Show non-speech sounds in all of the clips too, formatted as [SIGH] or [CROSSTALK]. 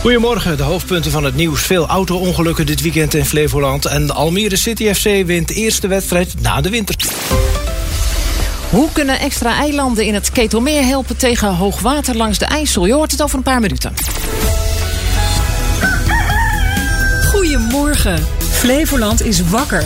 Goedemorgen, de hoofdpunten van het nieuws. Veel auto-ongelukken dit weekend in Flevoland. En de Almere City FC wint eerste wedstrijd na de winter. Hoe kunnen extra eilanden in het Ketelmeer helpen tegen hoogwater langs de IJssel? Je hoort het over een paar minuten. Goedemorgen. Flevoland is wakker.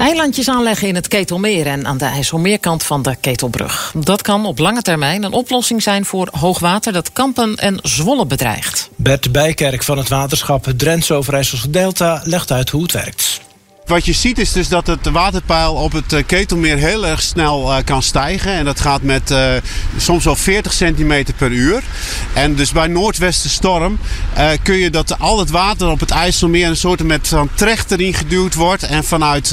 Eilandjes aanleggen in het Ketelmeer en aan de IJsselmeerkant van de Ketelbrug. Dat kan op lange termijn een oplossing zijn voor hoogwater dat Kampen en Zwolle bedreigt. Bert Bijkerk van het waterschap Drentse Overijsselse Delta legt uit hoe het werkt. Wat je ziet is dus dat het waterpeil op het eh, Ketelmeer heel erg snel uh, kan stijgen. En dat gaat met uh, soms wel 40 centimeter per uur. En dus bij noordwestenstorm kun je dat al het water op het IJsselmeer een soort met van trechter ingeduwd wordt. En vanuit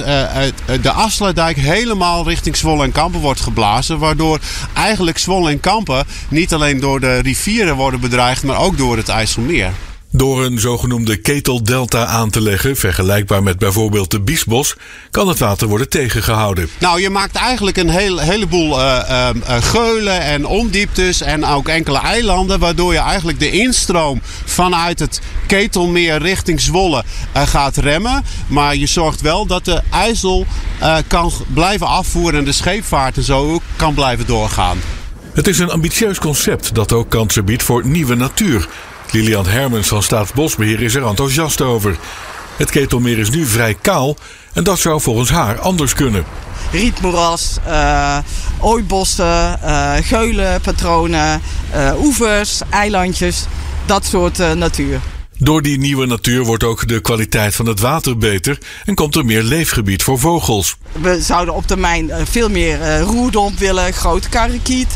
de Afsluitdijk helemaal richting Zwolle en Kampen wordt geblazen. Waardoor eigenlijk Zwolle en Kampen niet alleen door de rivieren worden bedreigd, maar ook door het IJsselmeer. Door een zogenoemde keteldelta aan te leggen, vergelijkbaar met bijvoorbeeld de Biesbos, kan het water worden tegengehouden. Nou, je maakt eigenlijk een heel, heleboel uh, uh, geulen en ondieptes en ook enkele eilanden, waardoor je eigenlijk de instroom vanuit het Ketelmeer richting Zwolle uh, gaat remmen. Maar je zorgt wel dat de IJssel kan blijven afvoeren en de scheepvaart en zo ook kan blijven doorgaan. Het is een ambitieus concept dat ook kansen biedt voor nieuwe natuur. Lilian Hermens van Staatsbosbeheer is er enthousiast over. Het Ketelmeer is nu vrij kaal en dat zou volgens haar anders kunnen. Rietmoeras, uh, ooibossen, uh, geulenpatronen, uh, oevers, eilandjes, dat soort natuur. Door die nieuwe natuur wordt ook de kwaliteit van het water beter en komt er meer leefgebied voor vogels. We zouden op termijn veel meer roerdomp willen, grote karakiet,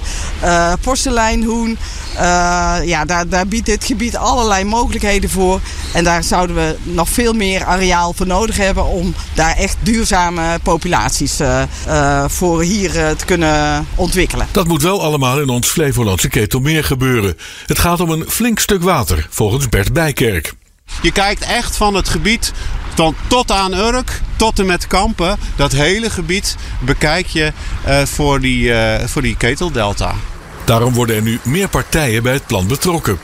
porseleinhoen. Uh, ja, daar, daar biedt dit gebied allerlei mogelijkheden voor. En daar zouden we nog veel meer areaal voor nodig hebben om daar echt duurzame populaties uh, uh, voor hier te kunnen ontwikkelen. Dat moet wel allemaal in ons Flevolandse Ketelmeer gebeuren. Het gaat om een flink stuk water, volgens Bert Bijkerk. Je kijkt echt van het gebied van tot aan Urk tot en met Kampen. Dat hele gebied bekijk je voor, die, voor die keteldelta. Daarom worden er nu meer partijen bij het plan betrokken.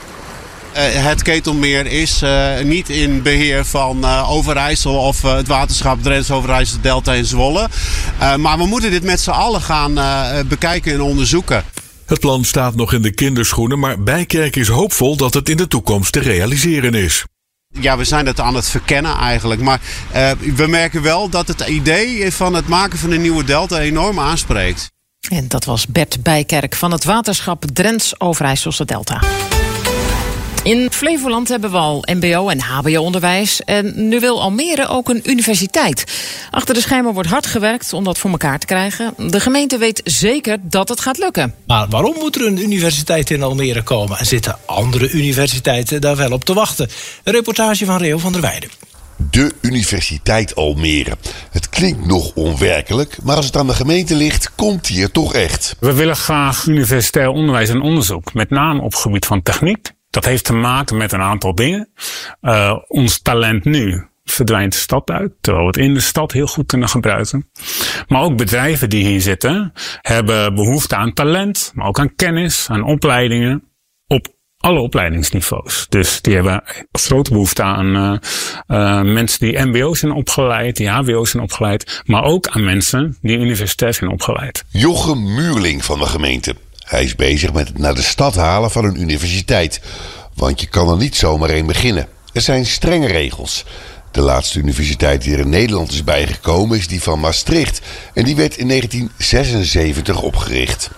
Uh, het Ketelmeer is uh, niet in beheer van uh, Overijssel of het waterschap Drents Overijssel Delta in Zwolle. maar we moeten dit met z'n allen gaan bekijken en onderzoeken. Het plan staat nog in de kinderschoenen, maar Bijkerk is hoopvol dat het in de toekomst te realiseren is. Ja, we zijn het aan het verkennen eigenlijk. Maar we merken wel dat het idee van het maken van een nieuwe delta enorm aanspreekt. En dat was Bert Bijkerk van het waterschap Drents Overijsselse Delta. In Flevoland hebben we al mbo- en hbo-onderwijs. En nu wil Almere ook een universiteit. Achter de schermen wordt hard gewerkt om dat voor elkaar te krijgen. De gemeente weet zeker dat het gaat lukken. Maar waarom moet er een universiteit in Almere komen? En zitten andere universiteiten daar wel op te wachten? Een reportage van Reo van der Weijden de Universiteit Almere. Het klinkt nog onwerkelijk, maar als het aan de gemeente ligt, komt die er toch echt. We willen graag universitair onderwijs en onderzoek, met name op het gebied van techniek. Dat heeft te maken met een aantal dingen. Uh, ons talent nu verdwijnt de stad uit, terwijl we het in de stad heel goed kunnen gebruiken. Maar ook bedrijven die hier zitten hebben behoefte aan talent, maar ook aan kennis, aan opleidingen op alle opleidingsniveaus. Dus die hebben grote behoefte aan uh, mensen die mbo zijn opgeleid, die hbo zijn opgeleid, maar ook aan mensen die universitair zijn opgeleid. Jochem Muurling van de gemeente. Hij is bezig met het naar de stad halen van een universiteit. Want je kan er niet zomaar een beginnen. Er zijn strenge regels. De laatste universiteit die er in Nederland is bijgekomen is die van Maastricht. En die werd in 1976 opgericht.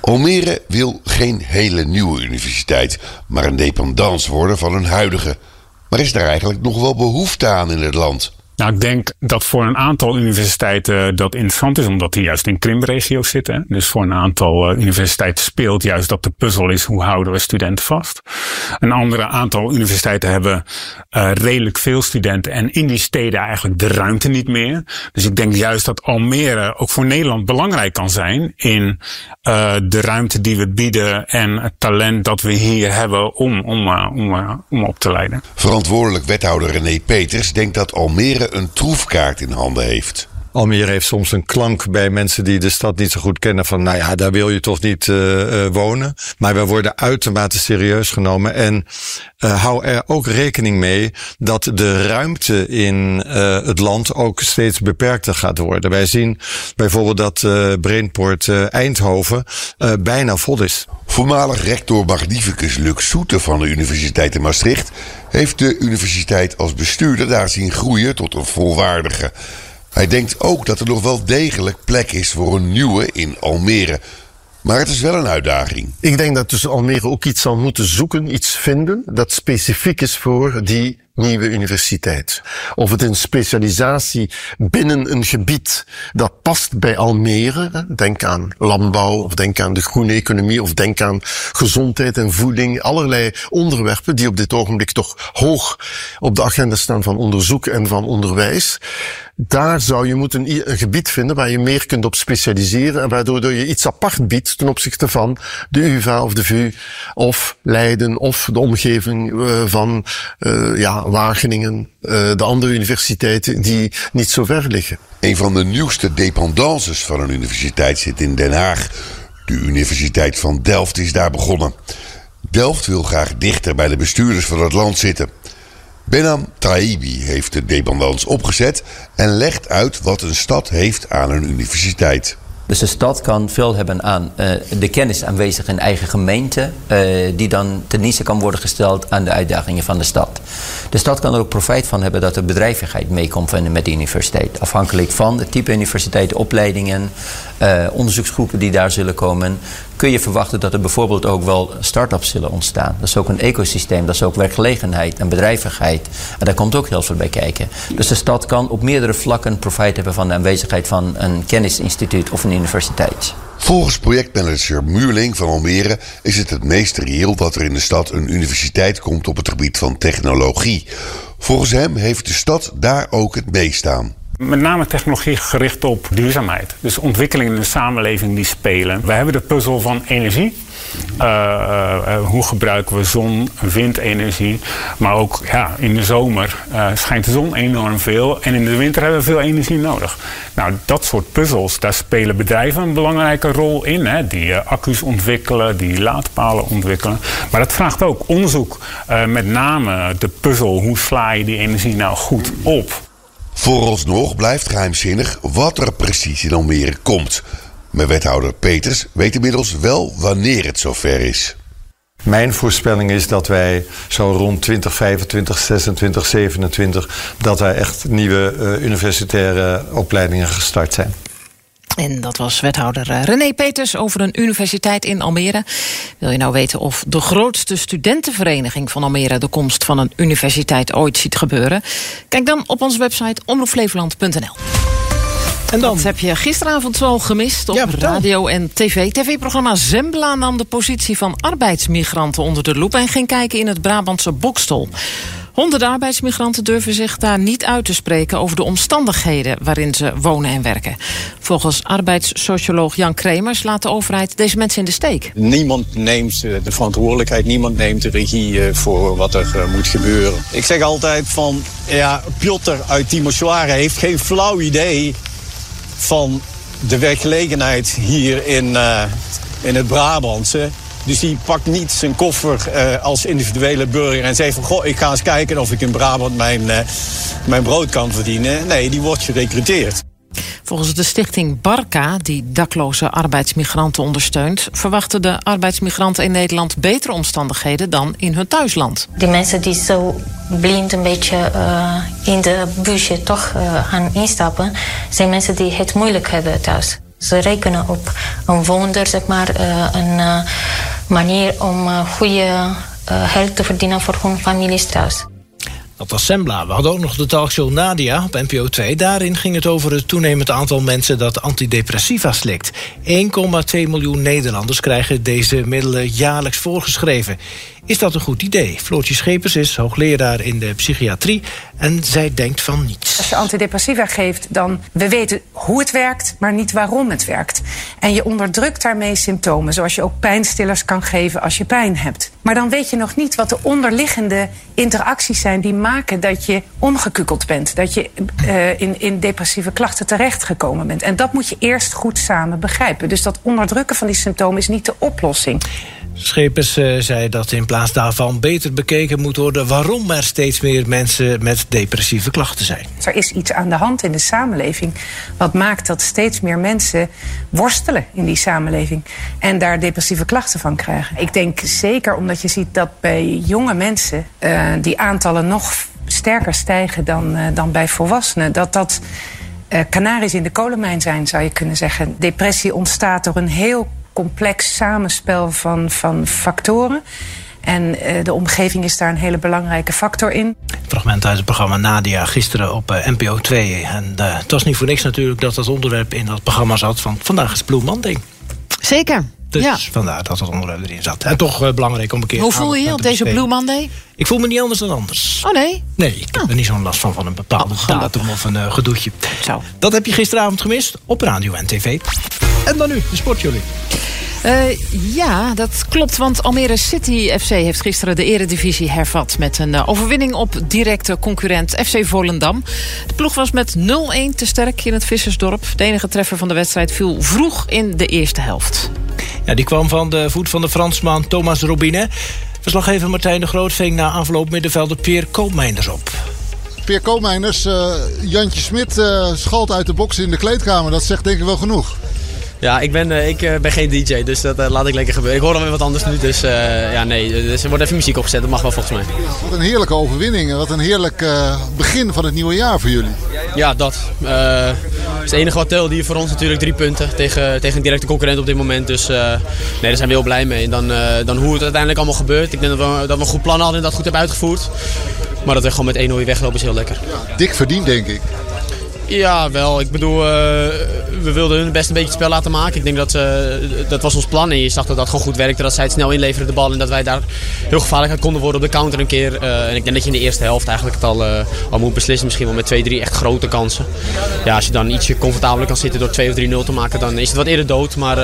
Almere wil geen hele nieuwe universiteit, maar een dependance worden van een huidige. Maar is daar eigenlijk nog wel behoefte aan in het land? Nou, ik denk dat voor een aantal universiteiten dat interessant is, omdat die juist in krimregio's zitten. Dus voor een aantal uh, universiteiten speelt juist dat de puzzel is hoe houden we studenten vast. Een andere aantal universiteiten hebben uh, redelijk veel studenten en in die steden eigenlijk de ruimte niet meer. Dus ik denk juist dat Almere ook voor Nederland belangrijk kan zijn in uh, de ruimte die we bieden en het talent dat we hier hebben om, om, om, om op te leiden. Verantwoordelijk wethouder René Peters denkt dat Almere een troefkaart in handen heeft. Almere heeft soms een klank bij mensen die de stad niet zo goed kennen van, nou ja, daar wil je toch niet uh, wonen. Maar we worden uitermate serieus genomen en uh, hou er ook rekening mee dat de ruimte in uh, het land ook steeds beperkter gaat worden. Wij zien bijvoorbeeld dat uh, Brainport Eindhoven bijna vol is. Voormalig rector Magnificus Lux Soete van de Universiteit in Maastricht heeft de universiteit als bestuurder daar zien groeien tot een volwaardige. Hij denkt ook dat er nog wel degelijk plek is voor een nieuwe in Almere. Maar het is wel een uitdaging. Ik denk dat dus Almere ook iets zal moeten zoeken, iets vinden dat specifiek is voor die nieuwe universiteit. Of het een specialisatie binnen een gebied dat past bij Almere. Denk aan landbouw, of denk aan de groene economie, of denk aan gezondheid en voeding. Allerlei onderwerpen die op dit ogenblik toch hoog op de agenda staan van onderzoek en van onderwijs. Daar zou je moeten een gebied vinden waar je meer kunt op specialiseren en waardoor je iets apart biedt ten opzichte van de UvA of de VU of Leiden of de omgeving uh, van uh, ja, Wageningen, uh, de andere universiteiten die niet zo ver liggen. Een van de nieuwste dependances van een universiteit zit in Den Haag. De Universiteit van Delft is daar begonnen. Delft wil graag dichter bij de bestuurders van het land zitten. Benham Taibi heeft de dependance opgezet en legt uit wat een stad heeft aan een universiteit. Dus de stad kan veel hebben aan uh, de kennis aanwezig in eigen gemeente, uh, die dan ten dienste kan worden gesteld aan de uitdagingen van de stad. De stad kan er ook profijt van hebben dat er bedrijvigheid meekomt met de universiteit. Afhankelijk van het type universiteit, opleidingen, uh, onderzoeksgroepen die daar zullen komen, kun je verwachten dat er bijvoorbeeld ook wel start-ups zullen ontstaan. Dat is ook een ecosysteem, dat is ook werkgelegenheid en bedrijvigheid. En daar komt ook heel veel bij kijken. Dus de stad kan op meerdere vlakken profijt hebben van de aanwezigheid van een kennisinstituut of een universiteit. Volgens projectmanager Muurling van Almere is het het meest reëel dat er in de stad een universiteit komt op het gebied van technologie. Volgens hem heeft de stad daar ook het meest aan. Met name technologie gericht op duurzaamheid. Dus ontwikkelingen in de samenleving die spelen. We hebben de puzzel van energie. Uh, uh, hoe gebruiken we zon, windenergie. Maar ook ja, in de zomer schijnt de zon enorm veel. En in de winter hebben we veel energie nodig. Nou, dat soort puzzels, daar spelen bedrijven een belangrijke rol in. Hè, die accu's ontwikkelen, die laadpalen ontwikkelen. Maar dat vraagt ook onderzoek. met name de puzzel, hoe sla je die energie nou goed op? Vooralsnog blijft geheimzinnig wat er precies in Almere komt. Maar wethouder Peters weet inmiddels wel wanneer het zover is. Mijn voorspelling is dat wij zo rond 2025, 26, 27... dat wij echt nieuwe uh, universitaire opleidingen gestart zijn. En dat was wethouder eh, René Peters over een universiteit in Almere. Wil je nou weten of de grootste studentenvereniging van Almere... de komst van een universiteit ooit ziet gebeuren? Kijk dan op onze website omroepflevoland.nl. En dan heb je gisteravond wel gemist op radio en tv. TV-programma Zembla nam de positie van arbeidsmigranten onder de loep... en ging kijken in het Brabantse Bokstol. Honderden arbeidsmigranten durven zich daar niet uit te spreken over de omstandigheden waarin ze wonen en werken. Volgens arbeidssocioloog Jan Kremers laat de overheid deze mensen in de steek. Niemand neemt eh, de verantwoordelijkheid, niemand neemt de regie eh, voor wat er eh, moet gebeuren. Ik zeg altijd van, ja, Piotr uit Timisoara heeft geen flauw idee van de werkgelegenheid hier in, in het Brabantse. Dus die pakt niet zijn koffer uh, als individuele burger en zegt van... goh, ik ga eens kijken of ik in Brabant mijn, uh, mijn brood kan verdienen. Nee, die wordt gerecruiteerd. Volgens de stichting Barca, die dakloze arbeidsmigranten ondersteunt... verwachten de arbeidsmigranten in Nederland betere omstandigheden dan in hun thuisland. Die mensen die zo blind een beetje uh, in de busje toch gaan instappen... zijn mensen die het moeilijk hebben thuis. Ze rekenen op een wonder, zeg maar, een manier om uh, goede geld te verdienen voor hun families thuis. Dat was Sembla. We hadden ook nog de talkshow Nadia op NPO 2. Daarin ging het over het toenemend aantal mensen dat antidepressiva slikt. 1,2 miljoen Nederlanders krijgen deze middelen jaarlijks voorgeschreven. Is dat een goed idee? Floortje Schepers is hoogleraar in de psychiatrie en zij denkt van niets. Als je antidepressiva geeft, dan we weten hoe het werkt, maar niet waarom het werkt. En je onderdrukt daarmee symptomen, zoals je ook pijnstillers kan geven als je pijn hebt. Maar dan weet je nog niet wat de onderliggende interacties zijn die maken dat je omgekukeld bent, dat je uh, in, in depressieve klachten terechtgekomen bent. En dat moet je eerst goed samen begrijpen. Dus dat onderdrukken van die symptomen is niet de oplossing. Schepers uh, zei dat in plaats daarvan beter bekeken moet worden waarom er steeds meer mensen met depressieve klachten zijn. Er is iets aan de hand in de samenleving wat maakt dat steeds meer mensen worstelen in die samenleving en daar depressieve klachten van krijgen. Ik denk zeker omdat je ziet dat bij jonge mensen uh, die aantallen nog sterker stijgen dan, uh, dan bij volwassenen, dat dat uh, kanaries in de kolenmijn zijn, zou je kunnen zeggen. Depressie ontstaat door een heel complex samenspel van, van factoren. En uh, de omgeving is daar een hele belangrijke factor in. Fragment uit het programma Nadia gisteren op uh, NPO 2. En uh, het was niet voor niks natuurlijk dat dat onderwerp in dat programma zat. Van vandaag is Blue Monday. Zeker. Dus ja. vandaar dat het onderwerp erin zat. En toch uh, belangrijk om een keer... Hoe voel je je op deze Blue Monday? Ik voel me niet anders dan anders. Oh nee? Nee, ik heb oh. er niet zo'n last van van een bepaalde oh, datum of een uh, gedoetje. Zo. Dat heb je gisteravond gemist op radio en tv. En dan nu, de sportjullie. Uh, ja, dat klopt, want Almere City FC heeft gisteren de eredivisie hervat... met een uh, overwinning op directe concurrent FC Volendam. De ploeg was met 0-1 te sterk in het Vissersdorp. De enige treffer van de wedstrijd viel vroeg in de eerste helft. Ja, die kwam van de voet van de Fransman Thomas Robinet. Verslaggever Martijn de Groot ving na afloop middenvelder Peer Koopmeinders op. Peer Koopmeinders, uh, Jantje Smit schalt uit de box in de kleedkamer. Dat zegt denk ik wel genoeg. Ja, ik ben, uh, ik, uh, ben geen DJ, dus dat uh, laat ik lekker gebeuren. Ik hoor alweer wat anders nu, dus ja, nee. Dus er wordt even muziek opgezet, dat mag wel volgens mij. Wat een heerlijke overwinning en wat een heerlijk begin van het nieuwe jaar voor jullie. Ja, dat. het is het enige wat telt hier voor ons natuurlijk drie punten tegen, tegen een directe concurrent op dit moment. Dus nee, daar zijn we heel blij mee. En dan, dan hoe het uiteindelijk allemaal gebeurt. Ik denk dat we, dat we een goed plan hadden en dat goed hebben uitgevoerd. Maar dat we gewoon met 1-0 weer weglopen is heel lekker. Ja, dik verdiend, denk ik. Ja, wel. Ik bedoel, uh, we wilden hun best een beetje het spel laten maken. Ik denk dat uh, dat was ons plan. En je zag dat dat gewoon goed werkte. Dat zij het snel inleveren de bal. En dat wij daar heel gevaarlijk aan konden worden op de counter een keer. Uh, en ik denk dat je in de eerste helft eigenlijk het al, al moet beslissen. Misschien wel met 2-3 echt grote kansen. Ja, als je dan ietsje comfortabeler kan zitten door 2 of 3-0 te maken. Dan is het wat eerder dood. Maar,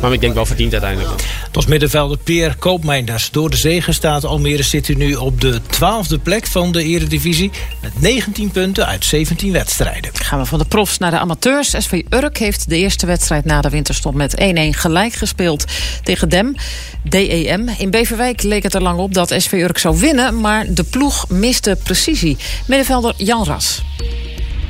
maar ik denk wel verdiend uiteindelijk. Was middenvelder Peer Koopmeinders. Door de zegen staat Almere City nu op de 12e plek van de eredivisie. Met 19 punten uit 17 wedstrijden. Gaan we van de profs naar de amateurs. SV Urk heeft de eerste wedstrijd na de winterstop met 1-1 gelijk gespeeld tegen Dem. DEM. In Beverwijk leek het er lang op dat SV Urk zou winnen, maar de ploeg miste precisie. Middenvelder Jan Ras.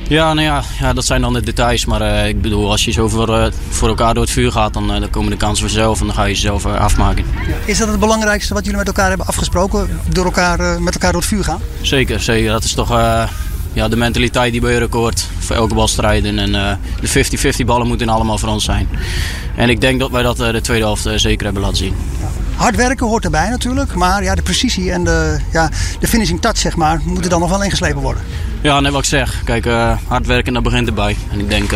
Ja, nou ja, ja, dat zijn dan de details. Maar uh, ik bedoel, als je zo voor, uh, voor elkaar door het vuur gaat, dan, uh, dan komen de kansen vanzelf en dan ga je jezelf afmaken. Is dat het belangrijkste wat jullie met elkaar hebben afgesproken? Door elkaar, met elkaar door het vuur gaan? Zeker, zeker. Dat is toch ja, de mentaliteit die bij Urk hoort. Voor elke bal strijden. En uh, de 50-50 ballen moeten allemaal voor ons zijn. En ik denk dat wij dat uh, de tweede helft uh, zeker hebben laten zien. Hard werken hoort erbij natuurlijk. Maar ja, de precisie en de, ja, de finishing touch zeg maar, moeten dan nog wel ingeslepen worden. Ja, net wat ik zeg. Kijk, hard werken, dat begint erbij. En ik denk...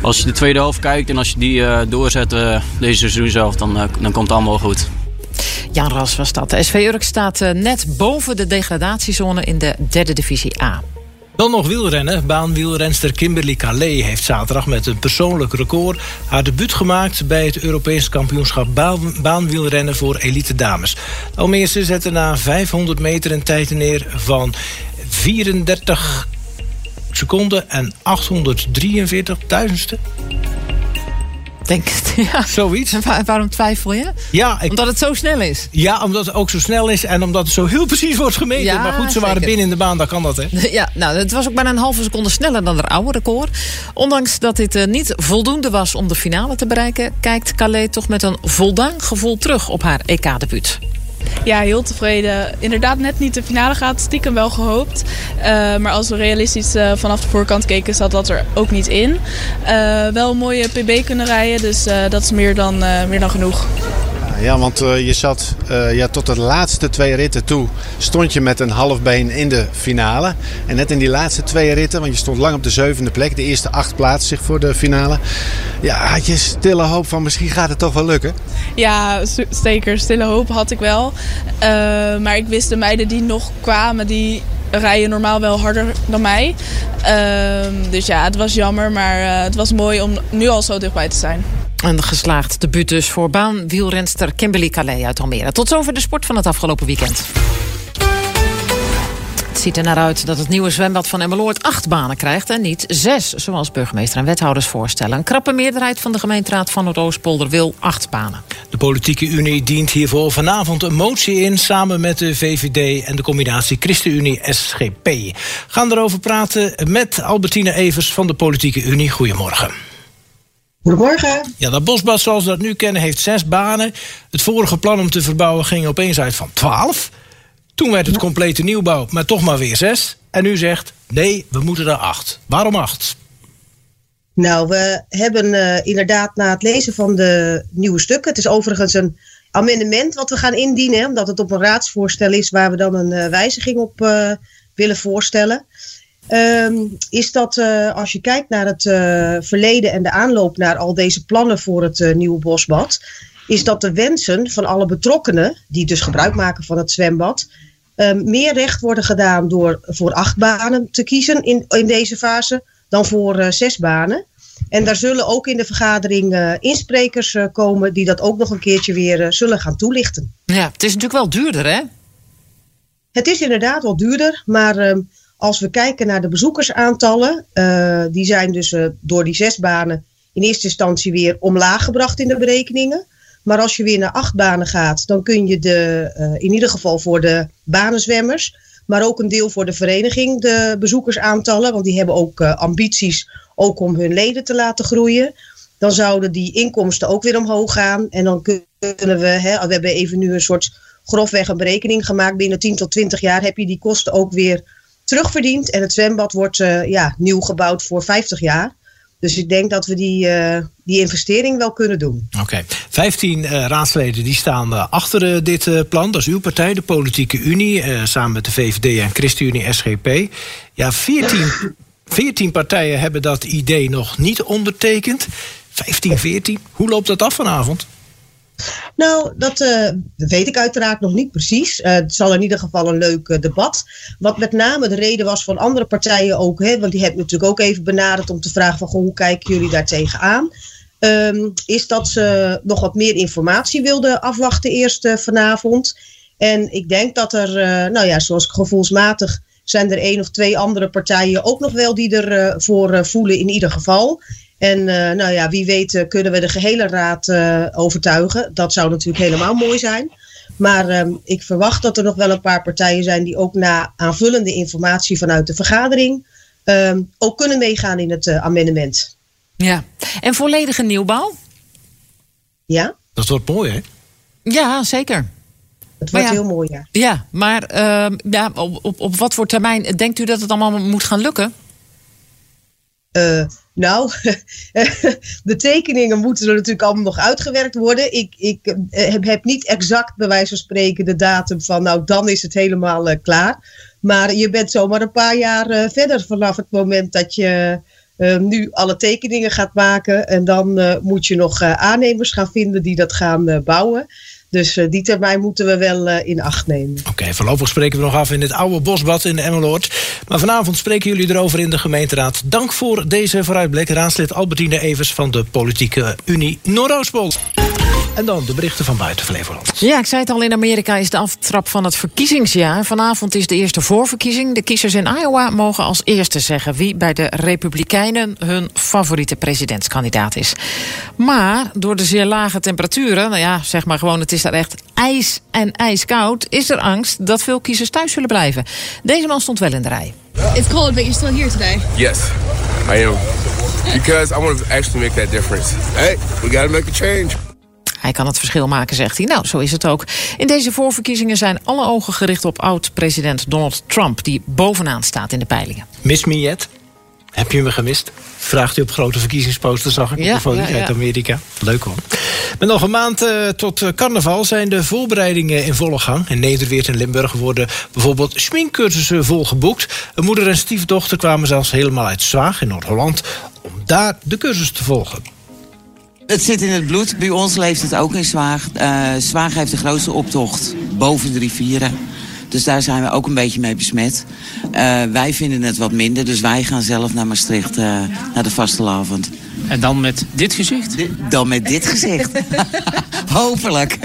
als je de tweede helft kijkt en als je die doorzet deze seizoen zelf, dan, dan komt het allemaal goed. Jan Ras was dat. De SV Urk staat net boven de degradatiezone in de derde divisie A. Dan nog wielrennen. Baanwielrenster Kimberly Calais heeft zaterdag met een persoonlijk record haar debuut gemaakt bij het Europees kampioenschap baan, baanwielrennen voor elite dames. Almeerse zette na 500 meter een tijd neer van 34 seconden en 843 duizendste. Denk het, [LAUGHS] ja. Zoiets. En waarom twijfel je? Ja, ik... Omdat het zo snel is? Ja, omdat het ook zo snel is en omdat het zo heel precies wordt gemeten. Ja, maar goed, ze zeker. waren binnen in de baan, dan kan dat, hè? [LAUGHS] Ja, nou, het was ook bijna een halve seconde sneller dan haar oude record. Ondanks dat dit uh, niet voldoende was om de finale te bereiken... kijkt Calais toch met een voldaan gevoel terug op haar EK-debuut. Ja, heel tevreden. Inderdaad, net niet de finale gaat. Stiekem wel gehoopt. Uh, maar als we realistisch uh, vanaf de voorkant keken, zat dat er ook niet in. Uh, wel een mooie PB kunnen rijden, dus dat is meer dan, meer dan genoeg. Ja want uh, je zat uh, ja, tot de laatste twee ritten toe. Stond je met een half been in de finale. En net in die laatste twee ritten, want je stond lang op de zevende plek. De eerste acht plaatsen zich voor de finale. Ja, had je stille hoop van misschien gaat het toch wel lukken? Ja, zeker. Stille hoop had ik wel. Uh, maar ik wist de meiden die nog kwamen, die rijden normaal wel harder dan mij. Uh, dus ja, het was jammer, maar het was mooi om nu al zo dichtbij te zijn. Een geslaagd debuut dus voor baanwielrenster Kimberly Calais uit Almere. Tot zover de sport van het afgelopen weekend. Het ziet er naar uit dat het nieuwe zwembad van Emmeloord acht banen krijgt... en niet zes, zoals burgemeester en wethouders voorstellen. Een krappe meerderheid van de gemeenteraad van Noordoostpolder wil acht banen. De politieke unie dient hiervoor vanavond een motie in... samen met de VVD en de combinatie ChristenUnie-SGP. Gaan erover praten met Albertine Evers van de politieke unie. Goedemorgen. Goedemorgen. Ja, dat bosbad zoals we dat nu kennen heeft zes banen. Het vorige plan om te verbouwen ging opeens uit van twaalf. Toen werd het complete nieuwbouw, maar toch maar weer zes. En u zegt, nee, we moeten er acht. Waarom acht? Nou, we hebben uh, inderdaad na het lezen van de nieuwe stukken... het is overigens een amendement wat we gaan indienen... omdat het op een raadsvoorstel is waar we dan een uh, wijziging op uh, willen voorstellen... Um, is dat uh, als je kijkt naar het uh, verleden en de aanloop naar al deze plannen voor het uh, nieuwe bosbad, is dat de wensen van alle betrokkenen, die dus gebruik maken van het zwembad, um, meer recht worden gedaan door voor acht banen te kiezen in, in deze fase dan voor zes banen. En daar zullen ook in de vergadering insprekers komen die dat ook nog een keertje weer zullen gaan toelichten. Ja, het is natuurlijk wel duurder, hè? Het is inderdaad wel duurder, maar. Um, als we kijken naar de bezoekersaantallen, uh, die zijn dus uh, door die zes banen in eerste instantie weer omlaag gebracht in de berekeningen. Maar als je weer naar acht banen gaat, dan kun je de, uh, in ieder geval voor de banenzwemmers, maar ook een deel voor de vereniging, de bezoekersaantallen, want die hebben ook ambities ook om hun leden te laten groeien. Dan zouden die inkomsten ook weer omhoog gaan. En dan kunnen we, hè, we hebben even nu een soort grofweg een berekening gemaakt. Binnen 10 tot 20 jaar heb je die kosten ook weer terugverdiend. En het zwembad wordt uh, ja, nieuw gebouwd voor 50 jaar. Dus ik denk dat we die, uh, die investering wel kunnen doen. Oké. Okay. 15 uh, raadsleden die staan achter dit plan. Dat is uw partij, de Politieke Unie. samen met de VVD en ChristenUnie SGP. Ja, 14, 14 partijen hebben dat idee nog niet ondertekend. 15, 14. Hoe loopt dat af vanavond? Nou, dat uh, weet ik uiteraard nog niet precies. Uh, het zal in ieder geval een leuk uh, debat. Wat met name de reden was van andere partijen ook, hè, want die hebben natuurlijk ook even benaderd om te vragen van goh, hoe kijken jullie daar tegenaan? Um, is dat ze nog wat meer informatie wilden afwachten eerst vanavond. En ik denk dat er, nou ja, zoals gevoelsmatig zijn er één of twee andere partijen ook nog wel die ervoor voor voelen in ieder geval. En uh, nou ja, wie weet uh, kunnen we de gehele raad uh, overtuigen. Dat zou natuurlijk helemaal mooi zijn. Maar ehm, ik verwacht dat er nog wel een paar partijen zijn die ook na aanvullende informatie vanuit de vergadering ehm, ook kunnen meegaan in het amendement. Ja, en volledige nieuwbouw? Ja. Dat wordt mooi, hè? Ja, zeker. Het wordt ja, heel mooi, ja. Ja, maar ehm, ja, op, op, op wat voor termijn denkt u dat het allemaal moet gaan lukken? Uh, nou, [LAUGHS] de tekeningen moeten er natuurlijk allemaal nog uitgewerkt worden. Ik, ik heb, heb, niet exact bij wijze van spreken de datum van, nou dan is het helemaal uh, klaar. Maar je bent zomaar een paar jaar verder vanaf het moment dat je nu alle tekeningen gaat maken. En dan moet je nog aannemers gaan vinden die dat gaan bouwen. Dus uh, die termijn moeten we wel uh, in acht nemen. Oké, voorlopig spreken we nog af in het oude bosbad in Emmeloord. Maar vanavond spreken jullie erover in de gemeenteraad. Dank voor deze vooruitblik. Raadslid Albertine Evers van de Politieke Unie Noordoostpol. En dan de berichten van buiten Flevoland. Ja, ik zei het al, in Amerika is de aftrap van het verkiezingsjaar. Vanavond is de eerste voorverkiezing. De kiezers in Iowa mogen als eerste zeggen... wie bij de Republikeinen hun favoriete presidentskandidaat is. Maar door de zeer lage temperaturen... nou ja, zeg maar gewoon, het is daar echt ijs en ijskoud... is er angst dat veel kiezers thuis zullen blijven. Deze man stond wel in de rij. It's cold, but you're still here today. Yes, I am. Because I want to actually make that difference. Hey, we gotta make a change. Hij kan het verschil maken, zegt hij. Nou, zo is het ook. In deze voorverkiezingen zijn alle ogen gericht op oud-president Donald Trump... die bovenaan staat in de peilingen. Miss me yet? Heb je me gemist? Vraagt u op grote verkiezingsposters, zag ik Ja, op de foto ja, ja. uit Amerika. Leuk hoor. Met nog een maand eh, tot eh, carnaval zijn de voorbereidingen in volle gang. In Nederweert en Limburg worden bijvoorbeeld schminkcursussen volgeboekt. Een moeder en stiefdochter kwamen zelfs helemaal uit Zwaag in Noord-Holland... om daar de cursus te volgen. Het zit in het bloed. Bij ons leeft het ook in Zwaag. Eh Zwaag heeft de grootste optocht boven de rivieren. Dus daar zijn we ook een beetje mee besmet. Eh, wij vinden het wat minder, dus wij gaan zelf naar Maastricht, eh, naar de vastelavond. En dan met dit gezicht? Dan met dit gezicht. [LAUGHS] [LAUGHS] Hopelijk.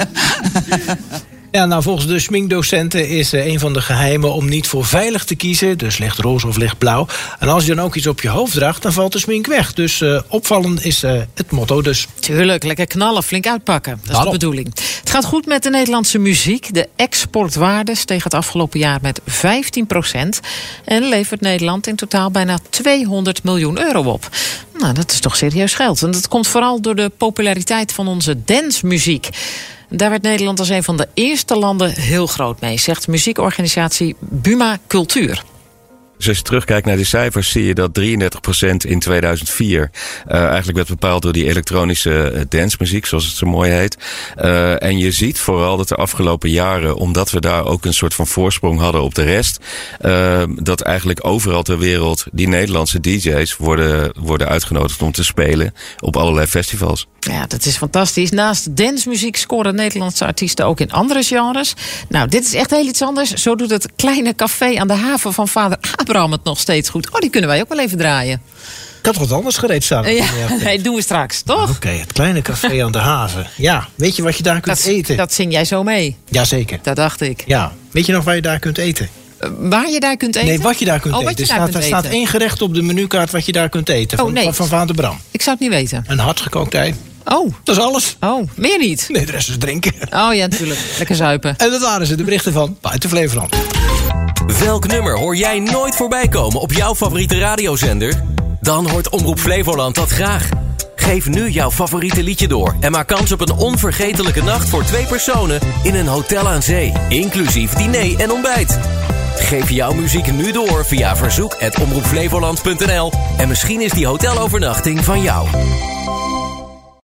Ja, nou, volgens de schminkdocenten is eh, een van de geheimen om niet voor veilig te kiezen. Dus licht roze of licht blauw. En als je dan ook iets op je hoofd draagt, dan valt de smink weg. Dus eh, opvallen is eh, het motto dus. Tuurlijk, lekker knallen, flink uitpakken. Dat is Daarom. de bedoeling. Het gaat goed met de Nederlandse muziek. De exportwaarde steeg het afgelopen jaar met 15% En levert Nederland in totaal bijna 200 miljoen euro op. Nou, dat is toch serieus geld. En dat komt vooral door de populariteit van onze dancemuziek. Daar werd Nederland als een van de eerste landen heel groot mee, zegt muziekorganisatie Buma Cultuur. Dus als je terugkijkt naar de cijfers, zie je dat 33% in 2004 eh, eigenlijk werd bepaald door die elektronische eh, dancemuziek, zoals het zo mooi heet. Eh, en je ziet vooral dat de afgelopen jaren, omdat we daar ook een soort van voorsprong hadden op de rest, dat eigenlijk overal ter wereld die Nederlandse DJ's worden, worden uitgenodigd om te spelen op allerlei festivals. Ja, dat is fantastisch. Naast dancemuziek scoren Nederlandse artiesten ook in andere genres. Nou, dit is echt heel iets anders. Zo doet het kleine café aan de haven van vader Abraham het nog steeds goed. Oh, die kunnen wij ook wel even draaien. Ik had wat anders gereed staan. Ja, [LAUGHS] nee, doen we straks, toch? Oké, het kleine café aan de haven. Ja, weet je wat je daar kunt Dat, eten? dat zing jij zo mee. Jazeker. Dat dacht ik. Ja, weet je nog waar je daar kunt eten? Waar je daar kunt eten? Nee, wat je daar kunt oh, eten. Er staat, kunt er staat eten. één gerecht op de menukaart wat je daar kunt eten. Oh, Van, nee. van, van Vader Bram. Ik zou het niet weten. Een hardgekookt ei. Oh. Dat is alles. Oh, meer niet? Nee, de rest is drinken. Oh ja, natuurlijk. Lekker zuipen. En dat waren ze, de berichten van Buiten Flevoland. Welk nummer hoor jij nooit voorbij komen op jouw favoriete radiozender? Dan hoort Omroep Flevoland dat graag. Geef nu jouw favoriete liedje door en maak kans op een onvergetelijke nacht voor twee personen in een hotel aan zee, inclusief diner en ontbijt. Geef jouw muziek nu door via verzoek@omroepflevoland.nl en misschien is die hotelovernachting van jou.